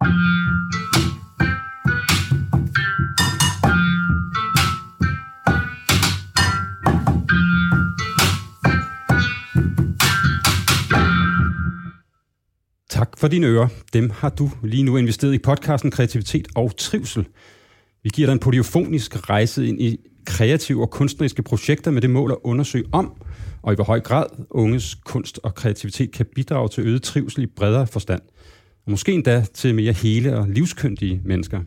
Tak for dine ører. Dem har du lige nu investeret i podcasten Kreativitet og Trivsel. Vi giver dig en polyfonisk rejse ind i kreative og kunstneriske projekter med det mål at undersøge om, og i hvor høj grad unges kunst og kreativitet kan bidrage til øget trivsel i bredere forstand. Måske endda til mere hele og livskyndige mennesker.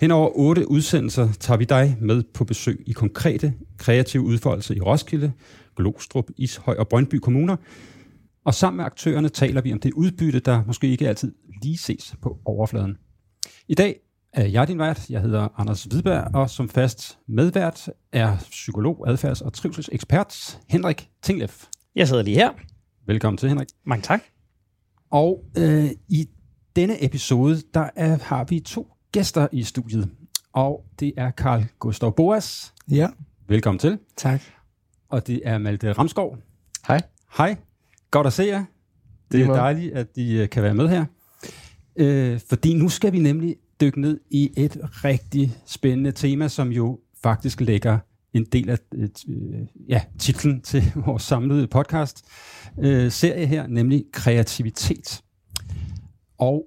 Hen over otte udsendelser tager vi dig med på besøg i konkrete kreative udfoldelser i Roskilde, Glostrup, Ishøj og Brøndby Kommuner, og sammen med aktørerne taler vi om det udbytte, der måske ikke altid lige ses på overfladen. I dag er jeg din vært. Jeg hedder Anders Hvidberg, og som fast medvært er psykolog, adfærds- og trivselsekspert Henrik Tinglef. Jeg sidder lige her. Velkommen til, Henrik. Mange tak. Og øh, i denne episode, der er, har vi to gæster i studiet. Og det er Karl Gustav Boas. Ja, Velkommen til. tak. Og det er Malte Ramskov. Hej. Hej. Godt at se jer. Det er dejligt, at I øh, kan være med her. Øh, fordi nu skal vi nemlig dykke ned i et rigtig spændende tema, som jo faktisk lægger en del af et, øh, ja, titlen til vores samlede podcast øh, serie her, nemlig kreativitet. Og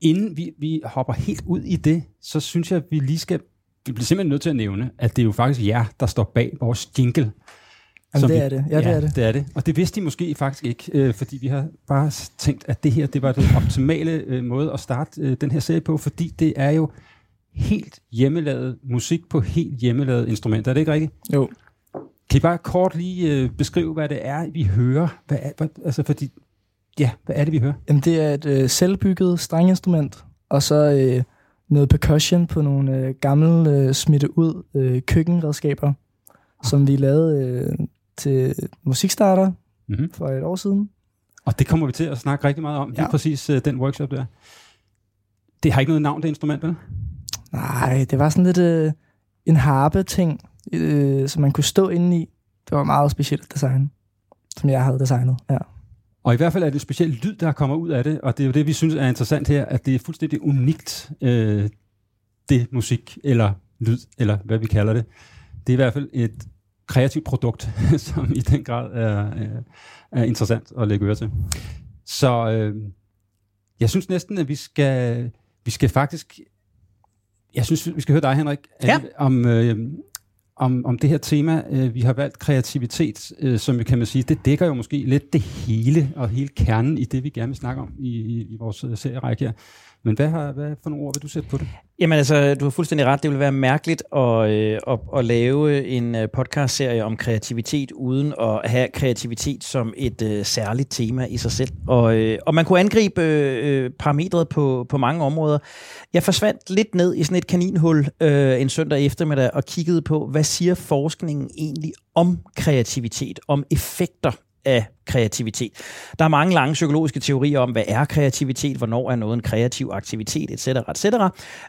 inden vi, vi hopper helt ud i det, så synes jeg, at vi lige skal, vi bliver simpelthen nødt til at nævne, at det er jo faktisk jer, der står bag vores jingle. Jamen, det vi- er det. Ja, det er det. det er det. Og det vidste de måske faktisk ikke, øh, fordi vi har bare tænkt, at det her det var den optimale øh, måde at starte øh, den her serie på, fordi det er jo helt hjemmelavet musik på helt hjemmelavet instrumenter. Er det ikke rigtigt? Jo. Kan I bare kort lige øh, beskrive, hvad det er, vi hører? Hvad er, hvad, altså fordi, ja, hvad er det, vi hører? Jamen, det er et øh, selvbygget strenginstrument, og så øh, noget percussion på nogle øh, gamle øh, smitte ud øh, køkkenredskaber, som vi lavede øh, til musikstarter Mm-hmm. for et år siden. Og det kommer vi til at snakke rigtig meget om, ja. lige præcis øh, den workshop der. Det har ikke noget navn, det instrument, vel? Nej, det var sådan lidt øh, en harpe-ting, øh, som man kunne stå inde i. Det var meget specielt design, som jeg havde designet. Ja. Og i hvert fald er det en speciel lyd, der kommer ud af det, og det er jo det, vi synes er interessant her, at det er fuldstændig unikt, øh, det musik, eller lyd, eller hvad vi kalder det. Det er i hvert fald et kreativt produkt, som i den grad er, er, er interessant at lægge øre til. Så øh, jeg synes næsten, at vi skal, vi skal faktisk, jeg synes, vi skal høre dig, Henrik, Ja. om, øh, om, om det her tema. Øh, vi har valgt kreativitet, øh, som kan man sige, det dækker jo måske lidt det hele, og hele kernen i det, vi gerne vil snakke om i, i, i vores øh, serierække her. Men hvad, har, hvad for nogle ord vil du sætte på det? Jamen altså, du har fuldstændig ret. Det vil være mærkeligt at, øh, at, at lave en øh, podcastserie om kreativitet, uden at have kreativitet som et øh, særligt tema i sig selv. Og, øh, og man kunne angribe øh, parametret på, på mange områder. Jeg forsvandt lidt ned i sådan et kaninhul øh, en søndag eftermiddag og kiggede på, hvad siger forskningen egentlig om kreativitet, om effekter af kreativitet. Der er mange lange psykologiske teorier om, hvad er kreativitet, hvornår er noget en kreativ aktivitet, etc. etc.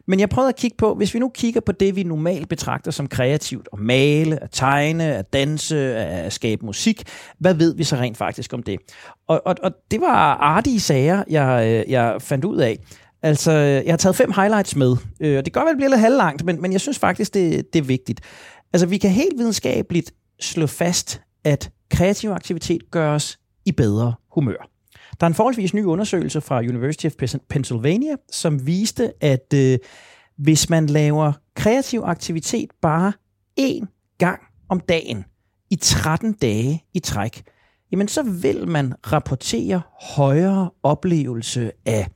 Men jeg prøvede at kigge på, hvis vi nu kigger på det, vi normalt betragter som kreativt, at male, at tegne, at danse, at skabe musik, hvad ved vi så rent faktisk om det? Og, og, og det var artige sager, jeg, øh, jeg fandt ud af. Altså, jeg har taget fem highlights med, øh, og det kan godt være, det bliver lidt halvlangt, men, men jeg synes faktisk, det, det er vigtigt. Altså, vi kan helt videnskabeligt slå fast, at kreativ aktivitet gør os i bedre humør. Der er en forholdsvis ny undersøgelse fra University of Pennsylvania, som viste, at øh, hvis man laver kreativ aktivitet bare én gang om dagen i 13 dage i træk, jamen så vil man rapportere højere oplevelse af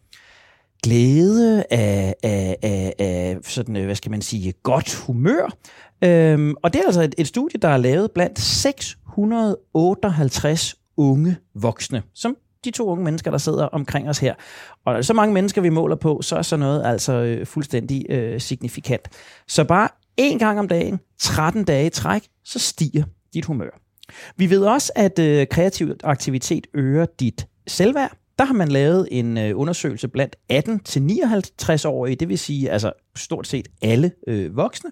glæde, af, af, af, af sådan, øh, hvad skal man sige, godt humør. Øhm, og det er altså et, et studie, der er lavet blandt 158 unge voksne, som de to unge mennesker, der sidder omkring os her. Og når er så mange mennesker, vi måler på, så er sådan noget altså øh, fuldstændig øh, signifikant. Så bare én gang om dagen, 13 dage i træk, så stiger dit humør. Vi ved også, at øh, kreativ aktivitet øger dit selvværd. Der har man lavet en øh, undersøgelse blandt 18-59-årige, det vil sige altså stort set alle øh, voksne.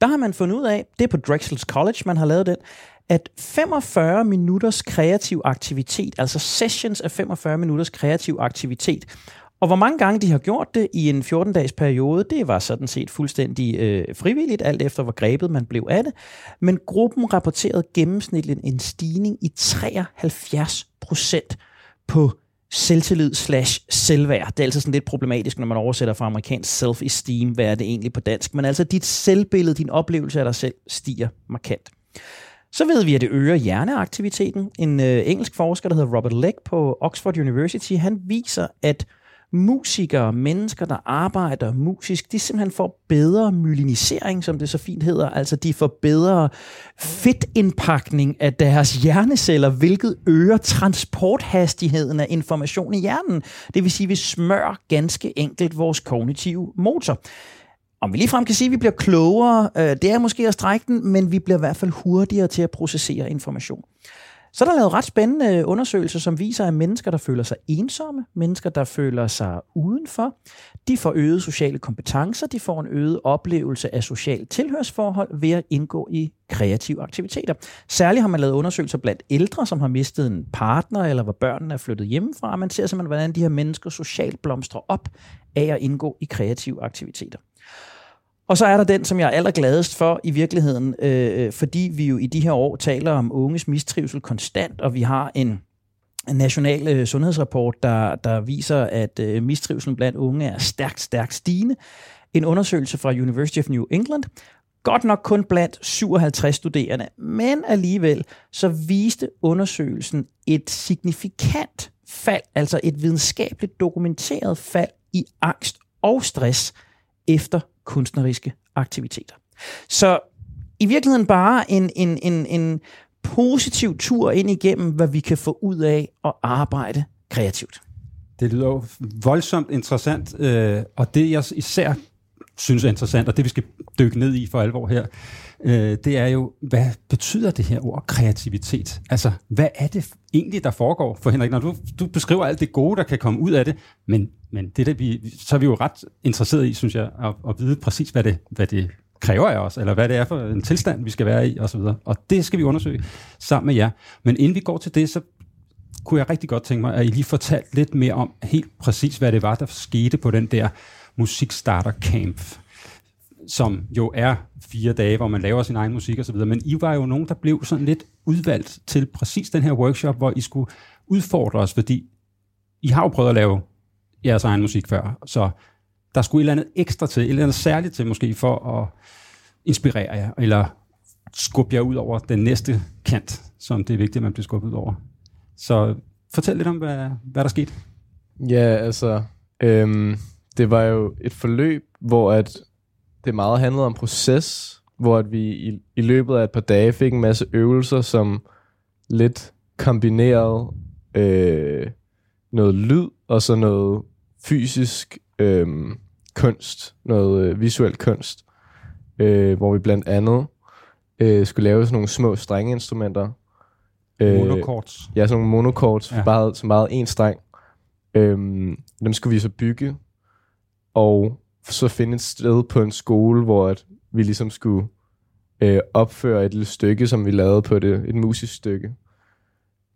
Der har man fundet ud af, det er på Drexel's College, man har lavet den, at 45 minutters kreativ aktivitet, altså sessions af 45 minutters kreativ aktivitet, Og hvor mange gange de har gjort det i en 14-dages periode, det var sådan set fuldstændig øh, frivilligt, alt efter hvor grebet man blev af det. Men gruppen rapporterede gennemsnitligt en stigning i 73 procent på selvtillid slash selvværd. Det er altså sådan lidt problematisk, når man oversætter fra amerikansk self-esteem, hvad er det egentlig på dansk. Men altså dit selvbillede, din oplevelse af dig selv, stiger markant. Så ved vi, at det øger hjerneaktiviteten. En øh, engelsk forsker, der hedder Robert Legg på Oxford University, han viser, at musikere, mennesker, der arbejder musisk, de simpelthen får bedre myelinisering, som det så fint hedder. Altså de får bedre fedtindpakning af deres hjerneceller, hvilket øger transporthastigheden af information i hjernen. Det vil sige, at vi smører ganske enkelt vores kognitive motor. Om vi ligefrem kan sige, at vi bliver klogere, øh, det er måske at strække den, men vi bliver i hvert fald hurtigere til at processere information. Så er der lavet ret spændende undersøgelser, som viser, at mennesker, der føler sig ensomme, mennesker, der føler sig udenfor, de får øget sociale kompetencer, de får en øget oplevelse af social tilhørsforhold ved at indgå i kreative aktiviteter. Særligt har man lavet undersøgelser blandt ældre, som har mistet en partner, eller hvor børnene er flyttet hjemmefra. Man ser simpelthen, hvordan de her mennesker socialt blomstrer op af at indgå i kreative aktiviteter. Og så er der den, som jeg er allergladest for i virkeligheden, øh, øh, fordi vi jo i de her år taler om unges mistrivsel konstant, og vi har en national øh, sundhedsrapport, der, der viser, at øh, mistrivselen blandt unge er stærkt, stærkt stigende. En undersøgelse fra University of New England, godt nok kun blandt 57 studerende, men alligevel så viste undersøgelsen et signifikant fald, altså et videnskabeligt dokumenteret fald i angst og stress efter kunstneriske aktiviteter. Så i virkeligheden bare en, en, en, en positiv tur ind igennem, hvad vi kan få ud af at arbejde kreativt. Det lyder jo voldsomt interessant, øh, og det jeg især synes er interessant, og det vi skal dykke ned i for alvor her, øh, det er jo, hvad betyder det her ord kreativitet? Altså, hvad er det egentlig, der foregår for Henrik? Når du, du beskriver alt det gode, der kan komme ud af det, men, men det der, vi, så er vi jo ret interesseret i, synes jeg, at, at vide præcis, hvad det, hvad det kræver af os, eller hvad det er for en tilstand, vi skal være i, osv. Og det skal vi undersøge sammen med jer. Men inden vi går til det, så kunne jeg rigtig godt tænke mig, at I lige fortalte lidt mere om helt præcis, hvad det var, der skete på den der musikstarter camp som jo er fire dage, hvor man laver sin egen musik osv., men I var jo nogen, der blev sådan lidt udvalgt til præcis den her workshop, hvor I skulle udfordre os, fordi I har jo prøvet at lave jeres egen musik før, så der skulle et eller andet ekstra til, et eller andet særligt til måske for at inspirere jer, eller skubbe jer ud over den næste kant, som det er vigtigt, at man bliver skubbet ud over. Så fortæl lidt om, hvad, hvad der skete. Ja, altså, øhm, det var jo et forløb, hvor at det meget handlede om proces, hvor at vi i, i løbet af et par dage fik en masse øvelser, som lidt kombinerede øh, noget lyd og så noget fysisk øh, kunst, noget øh, visuel kunst, øh, hvor vi blandt andet øh, skulle lave sådan nogle små strengeinstrumenter. Øh, monokords. Ja, sådan nogle monokords, ja. bare, som bare en streng. Øh, dem skulle vi så bygge, og så finde et sted på en skole, hvor at vi ligesom skulle øh, opføre et lille stykke, som vi lavede på det, et musisk stykke.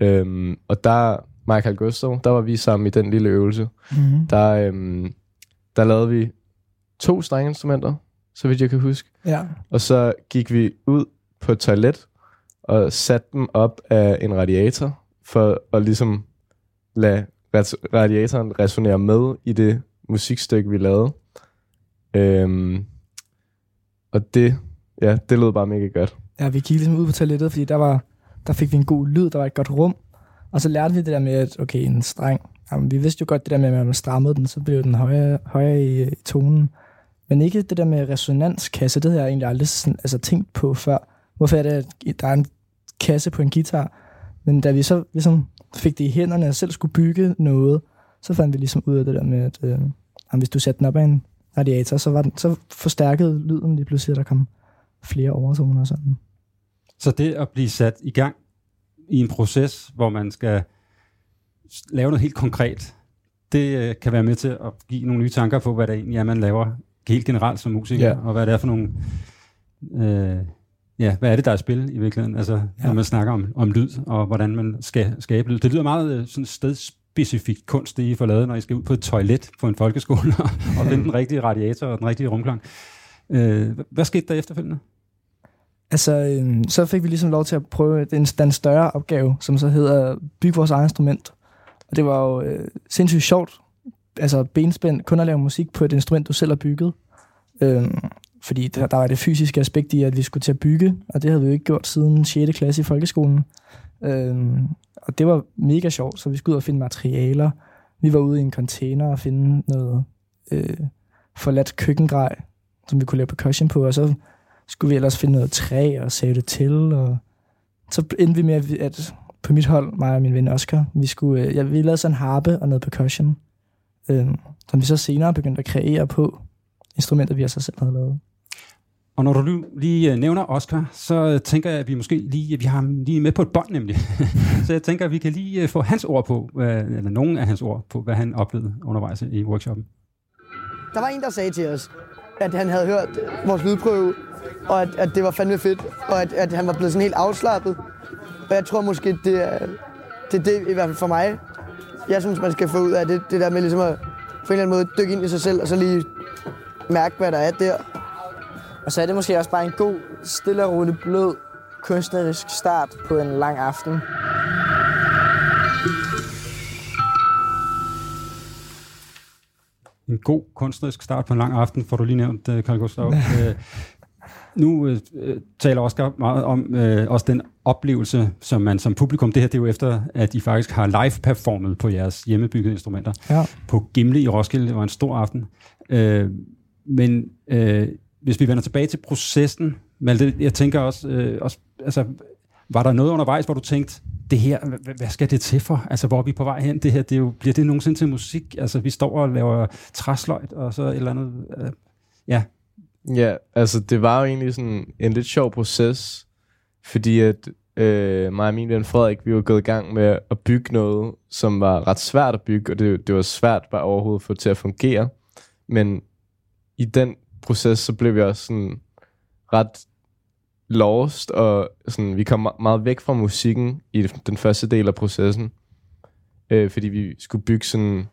Øhm, og der, Michael Gustav, der var vi sammen i den lille øvelse. Mm-hmm. Der, øhm, der lavede vi to strengeinstrumenter, så vidt jeg kan huske. Ja. Og så gik vi ud på et toilet og satte dem op af en radiator, for at ligesom lade radiatoren resonere med i det musikstykke, vi lavede. Øhm, og det, ja, det lød bare mega godt. Ja, vi kiggede ligesom ud på toilettet, fordi der, var, der fik vi en god lyd, der var et godt rum. Og så lærte vi det der med, at okay, en streng, jamen, vi vidste jo godt det der med, at man strammede den, så blev den højere, højere i, i tonen. Men ikke det der med resonanskasse, det havde jeg egentlig aldrig sådan, altså, tænkt på før. Hvorfor er det, at der er en kasse på en guitar? Men da vi så ligesom fik det i hænderne og selv skulle bygge noget, så fandt vi ligesom ud af det der med, at øh, hvis du satte den op af en radiator, så, var den, så forstærkede lyden lige pludselig, at der kom flere overtoner og sådan. Så det at blive sat i gang i en proces, hvor man skal lave noget helt konkret, det øh, kan være med til at give nogle nye tanker på, hvad det egentlig er, man laver helt generelt som musiker, ja. og hvad det er for nogle... Øh, ja, hvad er det, der er spil i virkeligheden? Altså, ja. når man snakker om, om lyd, og hvordan man skal skabe lyd. Det lyder meget øh, sådan specifik kunst, det I får lavet, når I skal ud på et toilet på en folkeskole og, finde den rigtige radiator og den rigtige rumklang. Øh, hvad skete der efterfølgende? Altså, øh, så fik vi ligesom lov til at prøve den, den større opgave, som så hedder bygge vores eget instrument. Og det var jo øh, sindssygt sjovt, altså benspænd, kun at lave musik på et instrument, du selv har bygget. Øh, fordi der, der var det fysiske aspekt i, at vi skulle til at bygge, og det havde vi jo ikke gjort siden 6. klasse i folkeskolen. Øh, og det var mega sjovt, så vi skulle ud og finde materialer. Vi var ude i en container og finde noget øh, forladt køkkengrej, som vi kunne lave percussion på, og så skulle vi ellers finde noget træ og save det til, og så endte vi med, at, vi, at på mit hold, mig og min ven Oscar, vi, skulle, øh, ja, vi lavede sådan en harpe og noget percussion, øh, som vi så senere begyndte at kreere på instrumenter, vi også selv havde lavet. Og når du lige øh, nævner Oscar, så øh, tænker jeg, at vi måske lige, øh, vi har ham lige med på et bånd nemlig. så jeg tænker, at vi kan lige få hans ord på, eller nogen af hans ord på, hvad han oplevede undervejs i workshoppen. Der var en, der sagde til os, at han havde hørt vores lydprøve, og at, at det var fandme fedt, og at, at han var blevet sådan helt afslappet. Og jeg tror måske, det er det, er det i hvert fald for mig. Jeg synes, man skal få ud af det, det der med ligesom at på en eller anden måde dykke ind i sig selv, og så lige mærke, hvad der er der. Og så er det måske også bare en god, stille og rolig, blød, kunstnerisk start på en lang aften. En god kunstnerisk start på en lang aften, får du lige nævnt, Carl Gustav. Øh, nu øh, taler Oscar meget om øh, også den oplevelse, som man som publikum, det her det er jo efter, at I faktisk har live-performet på jeres hjemmebyggede instrumenter. Ja. På Gimle i Roskilde, det var en stor aften. Øh, men øh, hvis vi vender tilbage til processen, Malte, jeg tænker også, øh, også altså, var der noget undervejs, hvor du tænkte, det her, hvad skal det til for? Altså, hvor er vi på vej hen? Det her, det er jo, bliver det nogensinde til musik? Altså, vi står og laver træsløjt, og så et eller andet... Øh, ja, Ja, altså det var jo egentlig sådan en lidt sjov proces, fordi at øh, mig og min ven Frederik, vi var gået i gang med at bygge noget, som var ret svært at bygge, og det, det var svært bare overhovedet at få til at fungere. Men i den proces, så blev jeg også sådan ret lost, og sådan, vi kom meget væk fra musikken i den første del af processen, øh, fordi vi skulle bygge sådan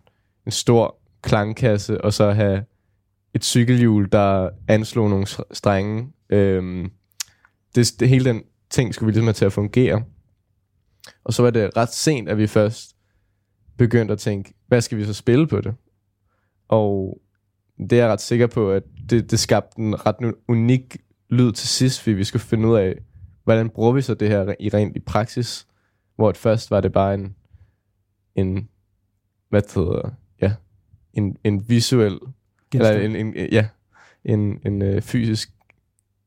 en stor klangkasse, og så have et cykelhjul, der anslog nogle strenge. Øh, det, det, hele den ting skulle vi ligesom have til at fungere. Og så var det ret sent, at vi først begyndte at tænke, hvad skal vi så spille på det? Og det er jeg ret sikker på, at det, det skabte en ret unik lyd til sidst, fordi vi skulle finde ud af, hvordan bruger vi så det her i rent i praksis? Hvor først var det bare en, en hvad hedder, ja, en, en visuel eller en, en, ja, en, en øh, fysisk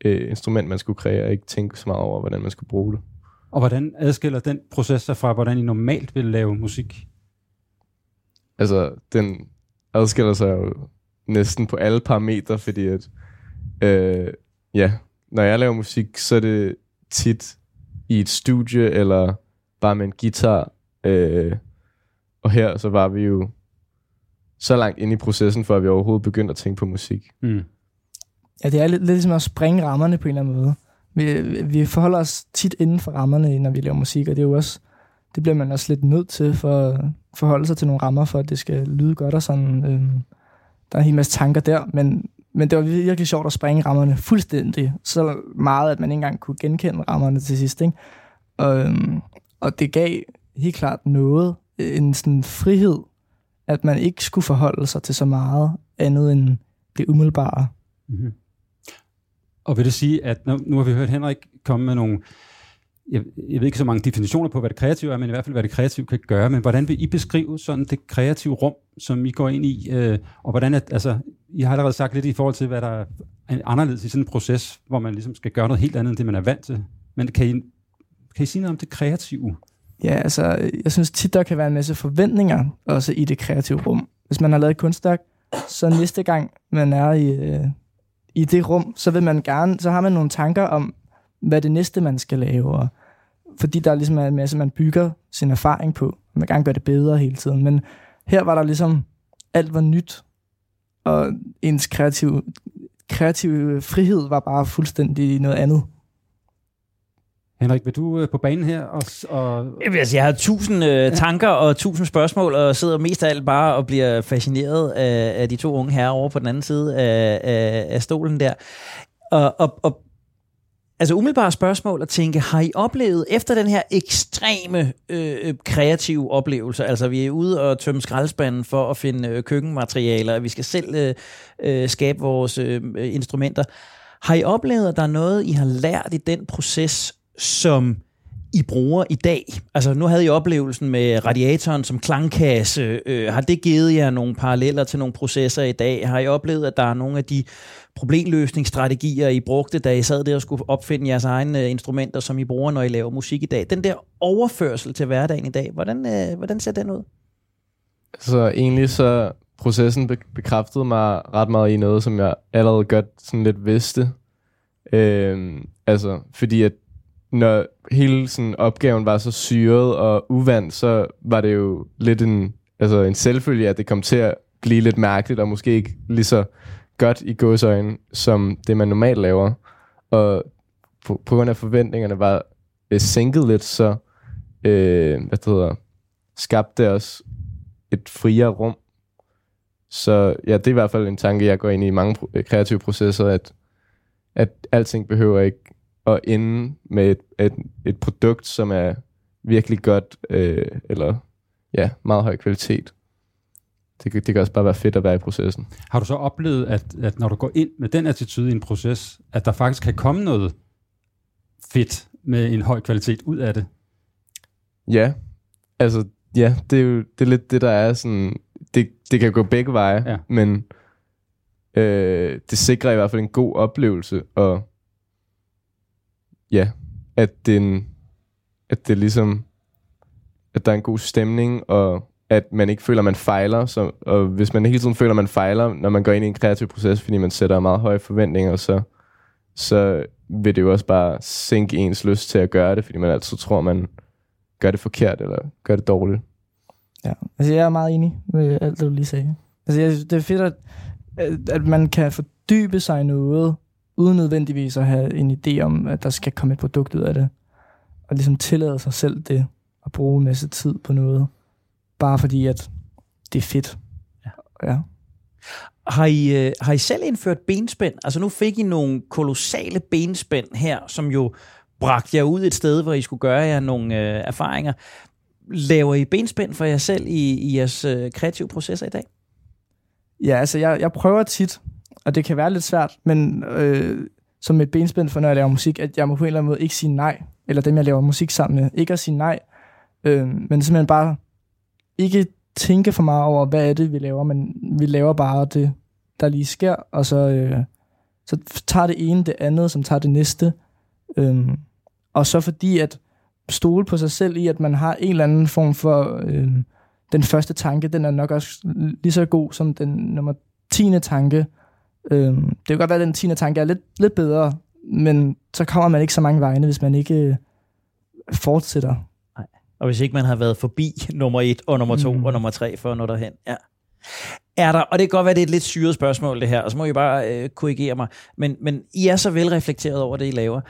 øh, instrument, man skulle kreere, og ikke tænke så meget over, hvordan man skulle bruge det. Og hvordan adskiller den proces sig fra, hvordan I normalt vil lave musik? Altså, den adskiller sig jo næsten på alle parametre, fordi at, øh, ja, når jeg laver musik, så er det tit i et studie, eller bare med en guitar, øh, og her så var vi jo så langt ind i processen, før vi overhovedet begyndte at tænke på musik. Mm. Ja, det er lidt, lidt ligesom at springe rammerne på en eller anden måde. Vi, vi forholder os tit inden for rammerne, når vi laver musik, og det er jo også, det bliver man også lidt nødt til for at forholde sig til nogle rammer, for at det skal lyde godt og sådan. Øhm, der er en hel masse tanker der, men, men det var virkelig sjovt at springe rammerne fuldstændig, så meget, at man ikke engang kunne genkende rammerne til sidst. Ikke? Og, øhm, og det gav helt klart noget, en sådan frihed at man ikke skulle forholde sig til så meget andet end det umiddelbare. Mm-hmm. Og vil det sige, at nu, nu har vi hørt Henrik komme med nogle, jeg, jeg ved ikke så mange definitioner på, hvad det kreative er, men i hvert fald, hvad det kreative kan gøre, men hvordan vil I beskrive sådan det kreative rum, som I går ind i, øh, og hvordan, at, altså, I har allerede sagt lidt i forhold til, hvad der er anderledes i sådan en proces, hvor man ligesom skal gøre noget helt andet, end det man er vant til. Men kan I, kan I sige noget om det kreative? Ja, altså, jeg synes tit, der kan være en masse forventninger også i det kreative rum. Hvis man har lavet et kunstværk, så næste gang man er i, øh, i det rum, så vil man gerne, så har man nogle tanker om, hvad det næste, man skal lave. Og, fordi der ligesom er en masse, man bygger sin erfaring på. Man kan gerne gøre det bedre hele tiden. Men her var der ligesom, alt var nyt, og ens kreative, kreative frihed var bare fuldstændig noget andet. Henrik, vil du øh, på banen her? Og, og... Jamen, altså, jeg har tusind øh, tanker og tusind spørgsmål, og sidder mest af alt bare og bliver fascineret af, af de to unge herrer over på den anden side af, af, af stolen der. Og, og, og altså umiddelbare spørgsmål at tænke, har I oplevet efter den her ekstreme øh, kreative oplevelse, altså vi er ude og tømme skraldespanden for at finde øh, køkkenmaterialer, vi skal selv øh, øh, skabe vores øh, instrumenter, har I oplevet, at der er noget, I har lært i den proces, som i bruger i dag? Altså nu havde I oplevelsen med radiatoren som klangkasse. Øh, har det givet jer nogle paralleller til nogle processer i dag? Har I oplevet, at der er nogle af de problemløsningsstrategier, I brugte, da I sad der og skulle opfinde jeres egne øh, instrumenter, som I bruger, når I laver musik i dag? Den der overførsel til hverdagen i dag, hvordan, øh, hvordan ser den ud? Så egentlig så processen bekræftede mig ret meget i noget, som jeg allerede godt sådan lidt vidste. Øh, altså, fordi at når hele sådan opgaven var så syret og uvandt, så var det jo lidt en, altså en selvfølge, at det kom til at blive lidt mærkeligt, og måske ikke lige så godt i gåsøjne, som det man normalt laver. Og på, på grund af forventningerne var øh, sænket lidt, så øh, hvad det hedder, skabte os et friere rum. Så ja, det er i hvert fald en tanke, jeg går ind i i mange kreative processer, at, at alting behøver ikke at ende med et, et, et produkt, som er virkelig godt, øh, eller ja, meget høj kvalitet. Det, det kan også bare være fedt at være i processen. Har du så oplevet, at, at når du går ind med den attitude i en proces, at der faktisk kan komme noget fedt med en høj kvalitet ud af det? Ja, altså ja, det er jo det er lidt det, der er sådan, det, det kan gå begge veje, ja. men øh, det sikrer i hvert fald en god oplevelse, og ja, at, den, at det ligesom, at der er en god stemning, og at man ikke føler, at man fejler. Så, og hvis man hele tiden føler, at man fejler, når man går ind i en kreativ proces, fordi man sætter meget høje forventninger, så, så vil det jo også bare sænke ens lyst til at gøre det, fordi man altid tror, man gør det forkert, eller gør det dårligt. Ja, altså jeg er meget enig med alt, det du lige sagde. Altså jeg synes, det er fedt, at, at man kan fordybe sig i noget, uden nødvendigvis at have en idé om, at der skal komme et produkt ud af det. Og ligesom tillade sig selv det, at bruge en masse tid på noget bare fordi, at det er fedt. Ja. ja. Har I, øh, har I selv indført benspænd? Altså nu fik I nogle kolossale benspænd her, som jo bragte jer ud et sted, hvor I skulle gøre jer nogle øh, erfaringer. Laver I benspænd for jer selv i, i jeres øh, kreative processer i dag? Ja, altså jeg, jeg prøver tit, og det kan være lidt svært, men øh, som et benspænd for, når jeg laver musik, at jeg må på en eller anden måde ikke sige nej, eller dem, jeg laver musik sammen med, ikke at sige nej, øh, men simpelthen bare ikke tænke for meget over, hvad er det, vi laver, men vi laver bare det, der lige sker, og så, øh, så tager det ene det andet, som tager det næste. Øh, og så fordi at stole på sig selv i, at man har en eller anden form for øh, den første tanke, den er nok også lige så god som den nummer 10. tanke. Øhm, det kan godt være, at den 10. tanke er lidt, lidt bedre, men så kommer man ikke så mange vegne, hvis man ikke øh, fortsætter. Og hvis ikke man har været forbi nummer et og nummer to mm. og nummer tre for at nå derhen. Ja. Er der, og det kan godt være, det er et lidt syret spørgsmål det her, og så må I bare øh, korrigere mig, men, men I er så velreflekteret over det, I laver.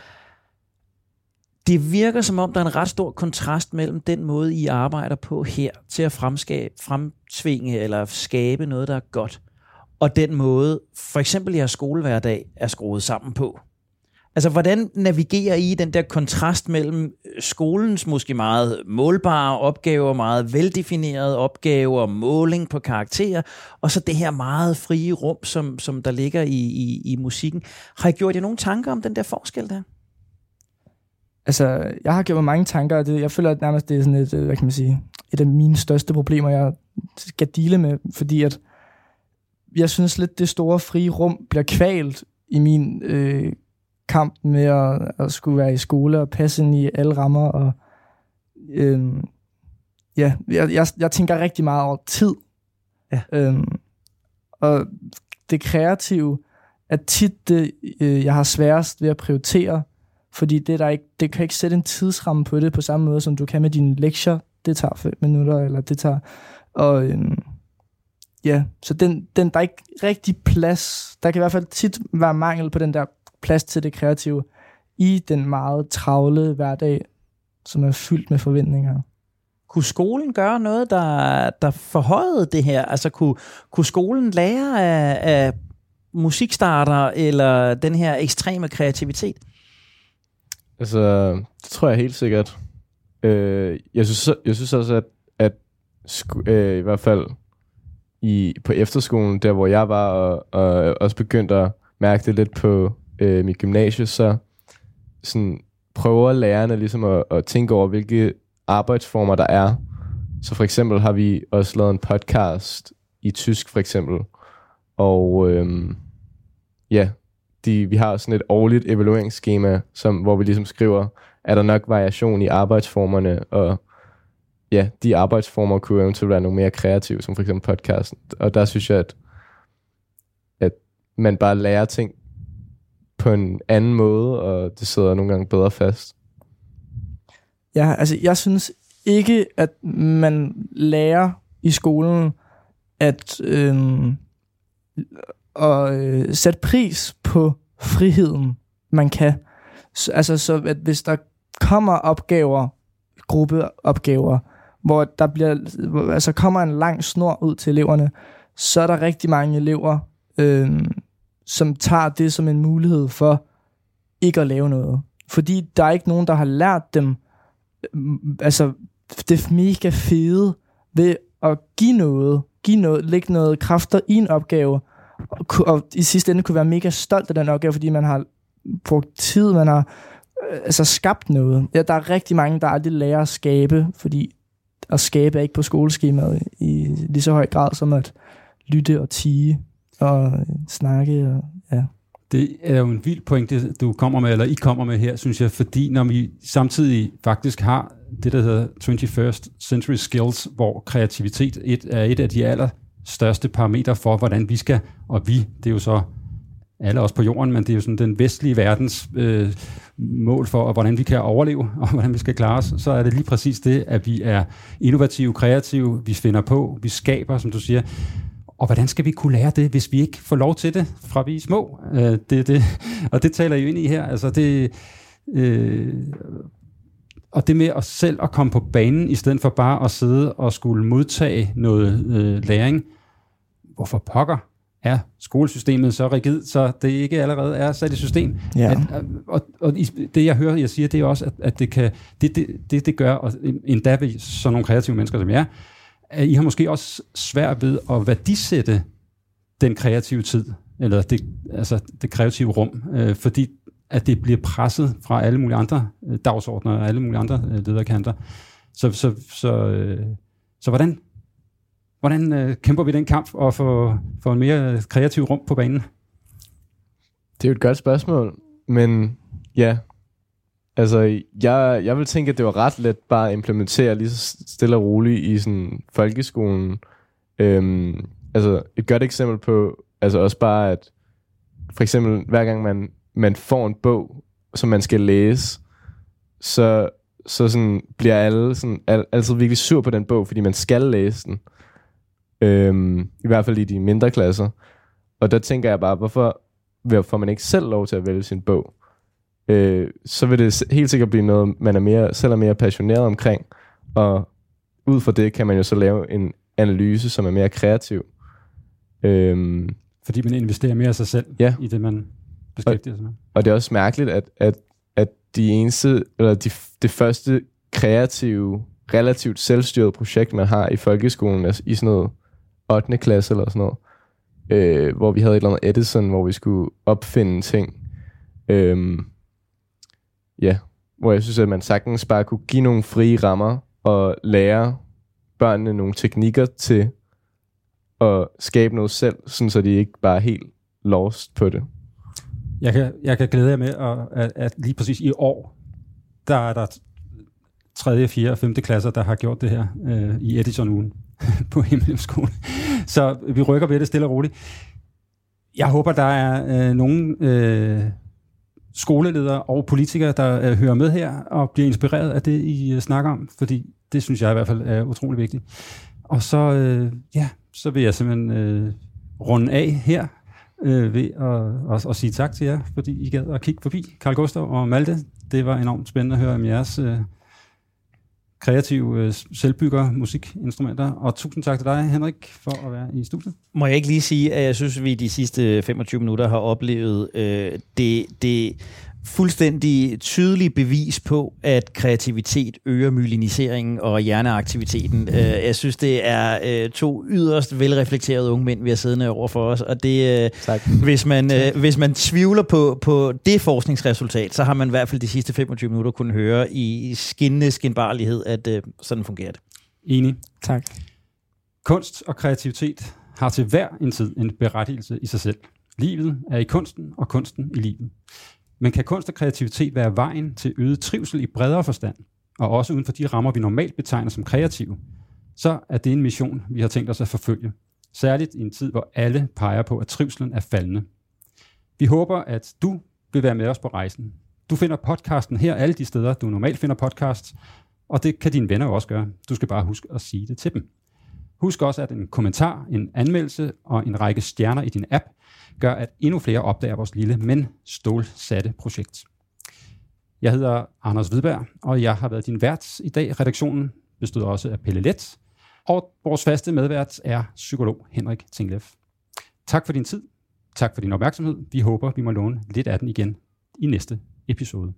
Det virker som om, der er en ret stor kontrast mellem den måde, I arbejder på her, til at fremskabe, fremtvinge eller skabe noget, der er godt, og den måde, for eksempel jeres skolehverdag er skruet sammen på. Altså, hvordan navigerer I den der kontrast mellem øh, skolens måske meget målbare opgaver, meget veldefinerede opgaver, måling på karakterer, og så det her meget frie rum, som, som der ligger i, i, i musikken. Har I gjort jer nogle tanker om den der forskel der? Altså, jeg har gjort mig mange tanker, og det, jeg føler at nærmest, det er sådan et, øh, hvad kan man sige, et af mine største problemer, jeg skal dele med, fordi at jeg synes lidt, det store frie rum bliver kvalt i min øh, kamp med at, at skulle være i skole og passe ind i alle rammer. Og, øhm, ja, jeg, jeg, jeg tænker rigtig meget over tid. Ja. Øhm, og det kreative er tit det, øh, jeg har sværest ved at prioritere, fordi det, der ikke, det kan ikke sætte en tidsramme på det på samme måde, som du kan med dine lektier. Det tager fem minutter, eller det tager... Og, øhm, ja, så den, den, der er ikke rigtig plads. Der kan i hvert fald tit være mangel på den der plads til det kreative i den meget travle hverdag, som er fyldt med forventninger. Kunne skolen gøre noget, der, der forhøjede det her? Altså kunne, kunne skolen lære af, af musikstarter eller den her ekstreme kreativitet? Altså, det tror jeg helt sikkert. Øh, jeg, synes, jeg synes også, at, at sku, øh, i hvert fald i, på efterskolen, der hvor jeg var, og, og også begyndte at mærke det lidt på øh, mit gymnasie, så sådan, prøver lærerne ligesom at, at tænke over, hvilke arbejdsformer der er. Så for eksempel har vi også lavet en podcast i tysk for eksempel, og øhm, ja, de, vi har sådan et årligt evalueringsskema, som, hvor vi ligesom skriver, er der nok variation i arbejdsformerne, og ja, de arbejdsformer kunne eventuelt være nogle mere kreative, som for eksempel podcasten. Og der synes jeg, at, at man bare lærer ting på en anden måde, og det sidder nogle gange bedre fast. Ja, altså jeg synes ikke, at man lærer i skolen at øh, at øh, sætte pris på friheden, man kan. Så, altså så, at hvis der kommer opgaver, gruppeopgaver, hvor der bliver, altså kommer en lang snor ud til eleverne, så er der rigtig mange elever, øh, som tager det som en mulighed for ikke at lave noget. Fordi der er ikke nogen, der har lært dem øh, altså det mega fede ved at give noget, give noget, lægge noget kræfter i en opgave, og, og i sidste ende kunne være mega stolt af den opgave, fordi man har brugt tid, man har øh, altså skabt noget. Ja, der er rigtig mange, der aldrig lærer at skabe, fordi at skabe er ikke på skoleskemaet i lige så høj grad som at lytte og tige og snakke. Og, ja. Det er jo en vild pointe, du kommer med, eller I kommer med her, synes jeg, fordi når vi samtidig faktisk har det, der hedder 21st Century Skills, hvor kreativitet et, er et af de allerstørste parametre for, hvordan vi skal, og vi, det er jo så alle os på jorden, men det er jo sådan den vestlige verdens øh, mål for, hvordan vi kan overleve, og hvordan vi skal klare os, så er det lige præcis det, at vi er innovative, kreative, vi finder på, vi skaber, som du siger, og hvordan skal vi kunne lære det, hvis vi ikke får lov til det, fra vi er små? Øh, det, det, og det taler I jo ind i her. Altså det, øh, og det med os selv at komme på banen, i stedet for bare at sidde og skulle modtage noget øh, læring. Hvorfor pokker er skolesystemet så rigid, så det ikke allerede er sat i system? Ja. At, og, og det jeg hører, jeg siger, det er også, at, at det, kan, det, det, det, det gør, og endda ved sådan nogle kreative mennesker som jeg, at I har måske også svært ved at værdisætte den kreative tid, eller det, altså det kreative rum, øh, fordi at det bliver presset fra alle mulige andre øh, dagsordner og alle mulige andre øh, lederkanter. Så, så, så, øh, så hvordan, hvordan øh, kæmper vi den kamp og få, få en mere kreativ rum på banen? Det er jo et godt spørgsmål, men ja, altså jeg, jeg vil tænke, at det var ret let bare at implementere lige så stille og roligt i sådan folkeskolen. Øhm, altså et godt eksempel på, altså også bare at for eksempel hver gang man man får en bog, som man skal læse, så, så sådan bliver alle sådan, al, altid virkelig sur på den bog, fordi man skal læse den. Øhm, I hvert fald i de mindre klasser. Og der tænker jeg bare, hvorfor får man ikke selv lov til at vælge sin bog? Øh, så vil det helt sikkert blive noget, man er mere, selv er mere passioneret omkring. Og ud fra det kan man jo så lave en analyse, som er mere kreativ. Øhm, Fordi man investerer mere af sig selv Ja. i det, man beskæftiger sig med. Og det er også mærkeligt, at, at, at de eneste, eller de, det første kreative, relativt selvstyret projekt, man har i folkeskolen, er i sådan noget 8. klasse eller sådan noget, øh, hvor vi havde et eller andet Edison, hvor vi skulle opfinde ting. Øh, ja, hvor jeg synes, at man sagtens bare kunne give nogle frie rammer og lære børnene nogle teknikker til at skabe noget selv, sådan så de ikke bare er helt lost på det. Jeg kan, jeg kan glæde jer med, at, at, at lige præcis i år, der er der 3., 4. og 5. klasser, der har gjort det her øh, i Edison-ugen på Himmelhjemskolen. Så vi rykker ved det stille og roligt. Jeg håber, der er øh, nogle øh, skoleledere og politikere, der øh, hører med her og bliver inspireret af det, I øh, snakker om, fordi det synes jeg i hvert fald er utrolig vigtigt. Og så, øh, ja, så vil jeg simpelthen øh, runde af her. øh, ved at, at, at sige tak til jer, fordi I gad at kigge forbi. Karl Gustav og Malte, det var enormt spændende at høre om jeres øh, kreative øh, selvbygger musikinstrumenter. Og tusind tak til dig, Henrik, for at være i studiet. Må jeg ikke lige sige, at jeg synes, at vi de sidste 25 minutter har oplevet øh, det, det fuldstændig tydelige bevis på, at kreativitet øger myeliniseringen og hjerneaktiviteten. Øh, jeg synes, det er øh, to yderst velreflekterede unge mænd, vi har siddende over for os, og det, øh, Tak. hvis, man, øh, hvis man tvivler på, på det forskningsresultat, så har man i hvert fald de sidste 25 minutter kunnet høre i skinnende skinbarlighed, at sådan fungerer det. Enig. Tak. Kunst og kreativitet har til hver en tid en berettigelse i sig selv. Livet er i kunsten, og kunsten i livet. Men kan kunst og kreativitet være vejen til øget trivsel i bredere forstand, og også uden for de rammer, vi normalt betegner som kreative, så er det en mission, vi har tænkt os at forfølge. Særligt i en tid, hvor alle peger på, at trivselen er faldende. Vi håber, at du vil være med os på rejsen. Du finder podcasten her alle de steder, du normalt finder podcasts, og det kan dine venner også gøre. Du skal bare huske at sige det til dem. Husk også, at en kommentar, en anmeldelse og en række stjerner i din app gør, at endnu flere opdager vores lille, men stålsatte projekt. Jeg hedder Anders Hvidberg, og jeg har været din vært i dag. Redaktionen bestod også af Pelle Let, og vores faste medvært er psykolog Henrik Tinglev. Tak for din tid. Tak for din opmærksomhed. Vi håber, vi må låne lidt af den igen i næste episode.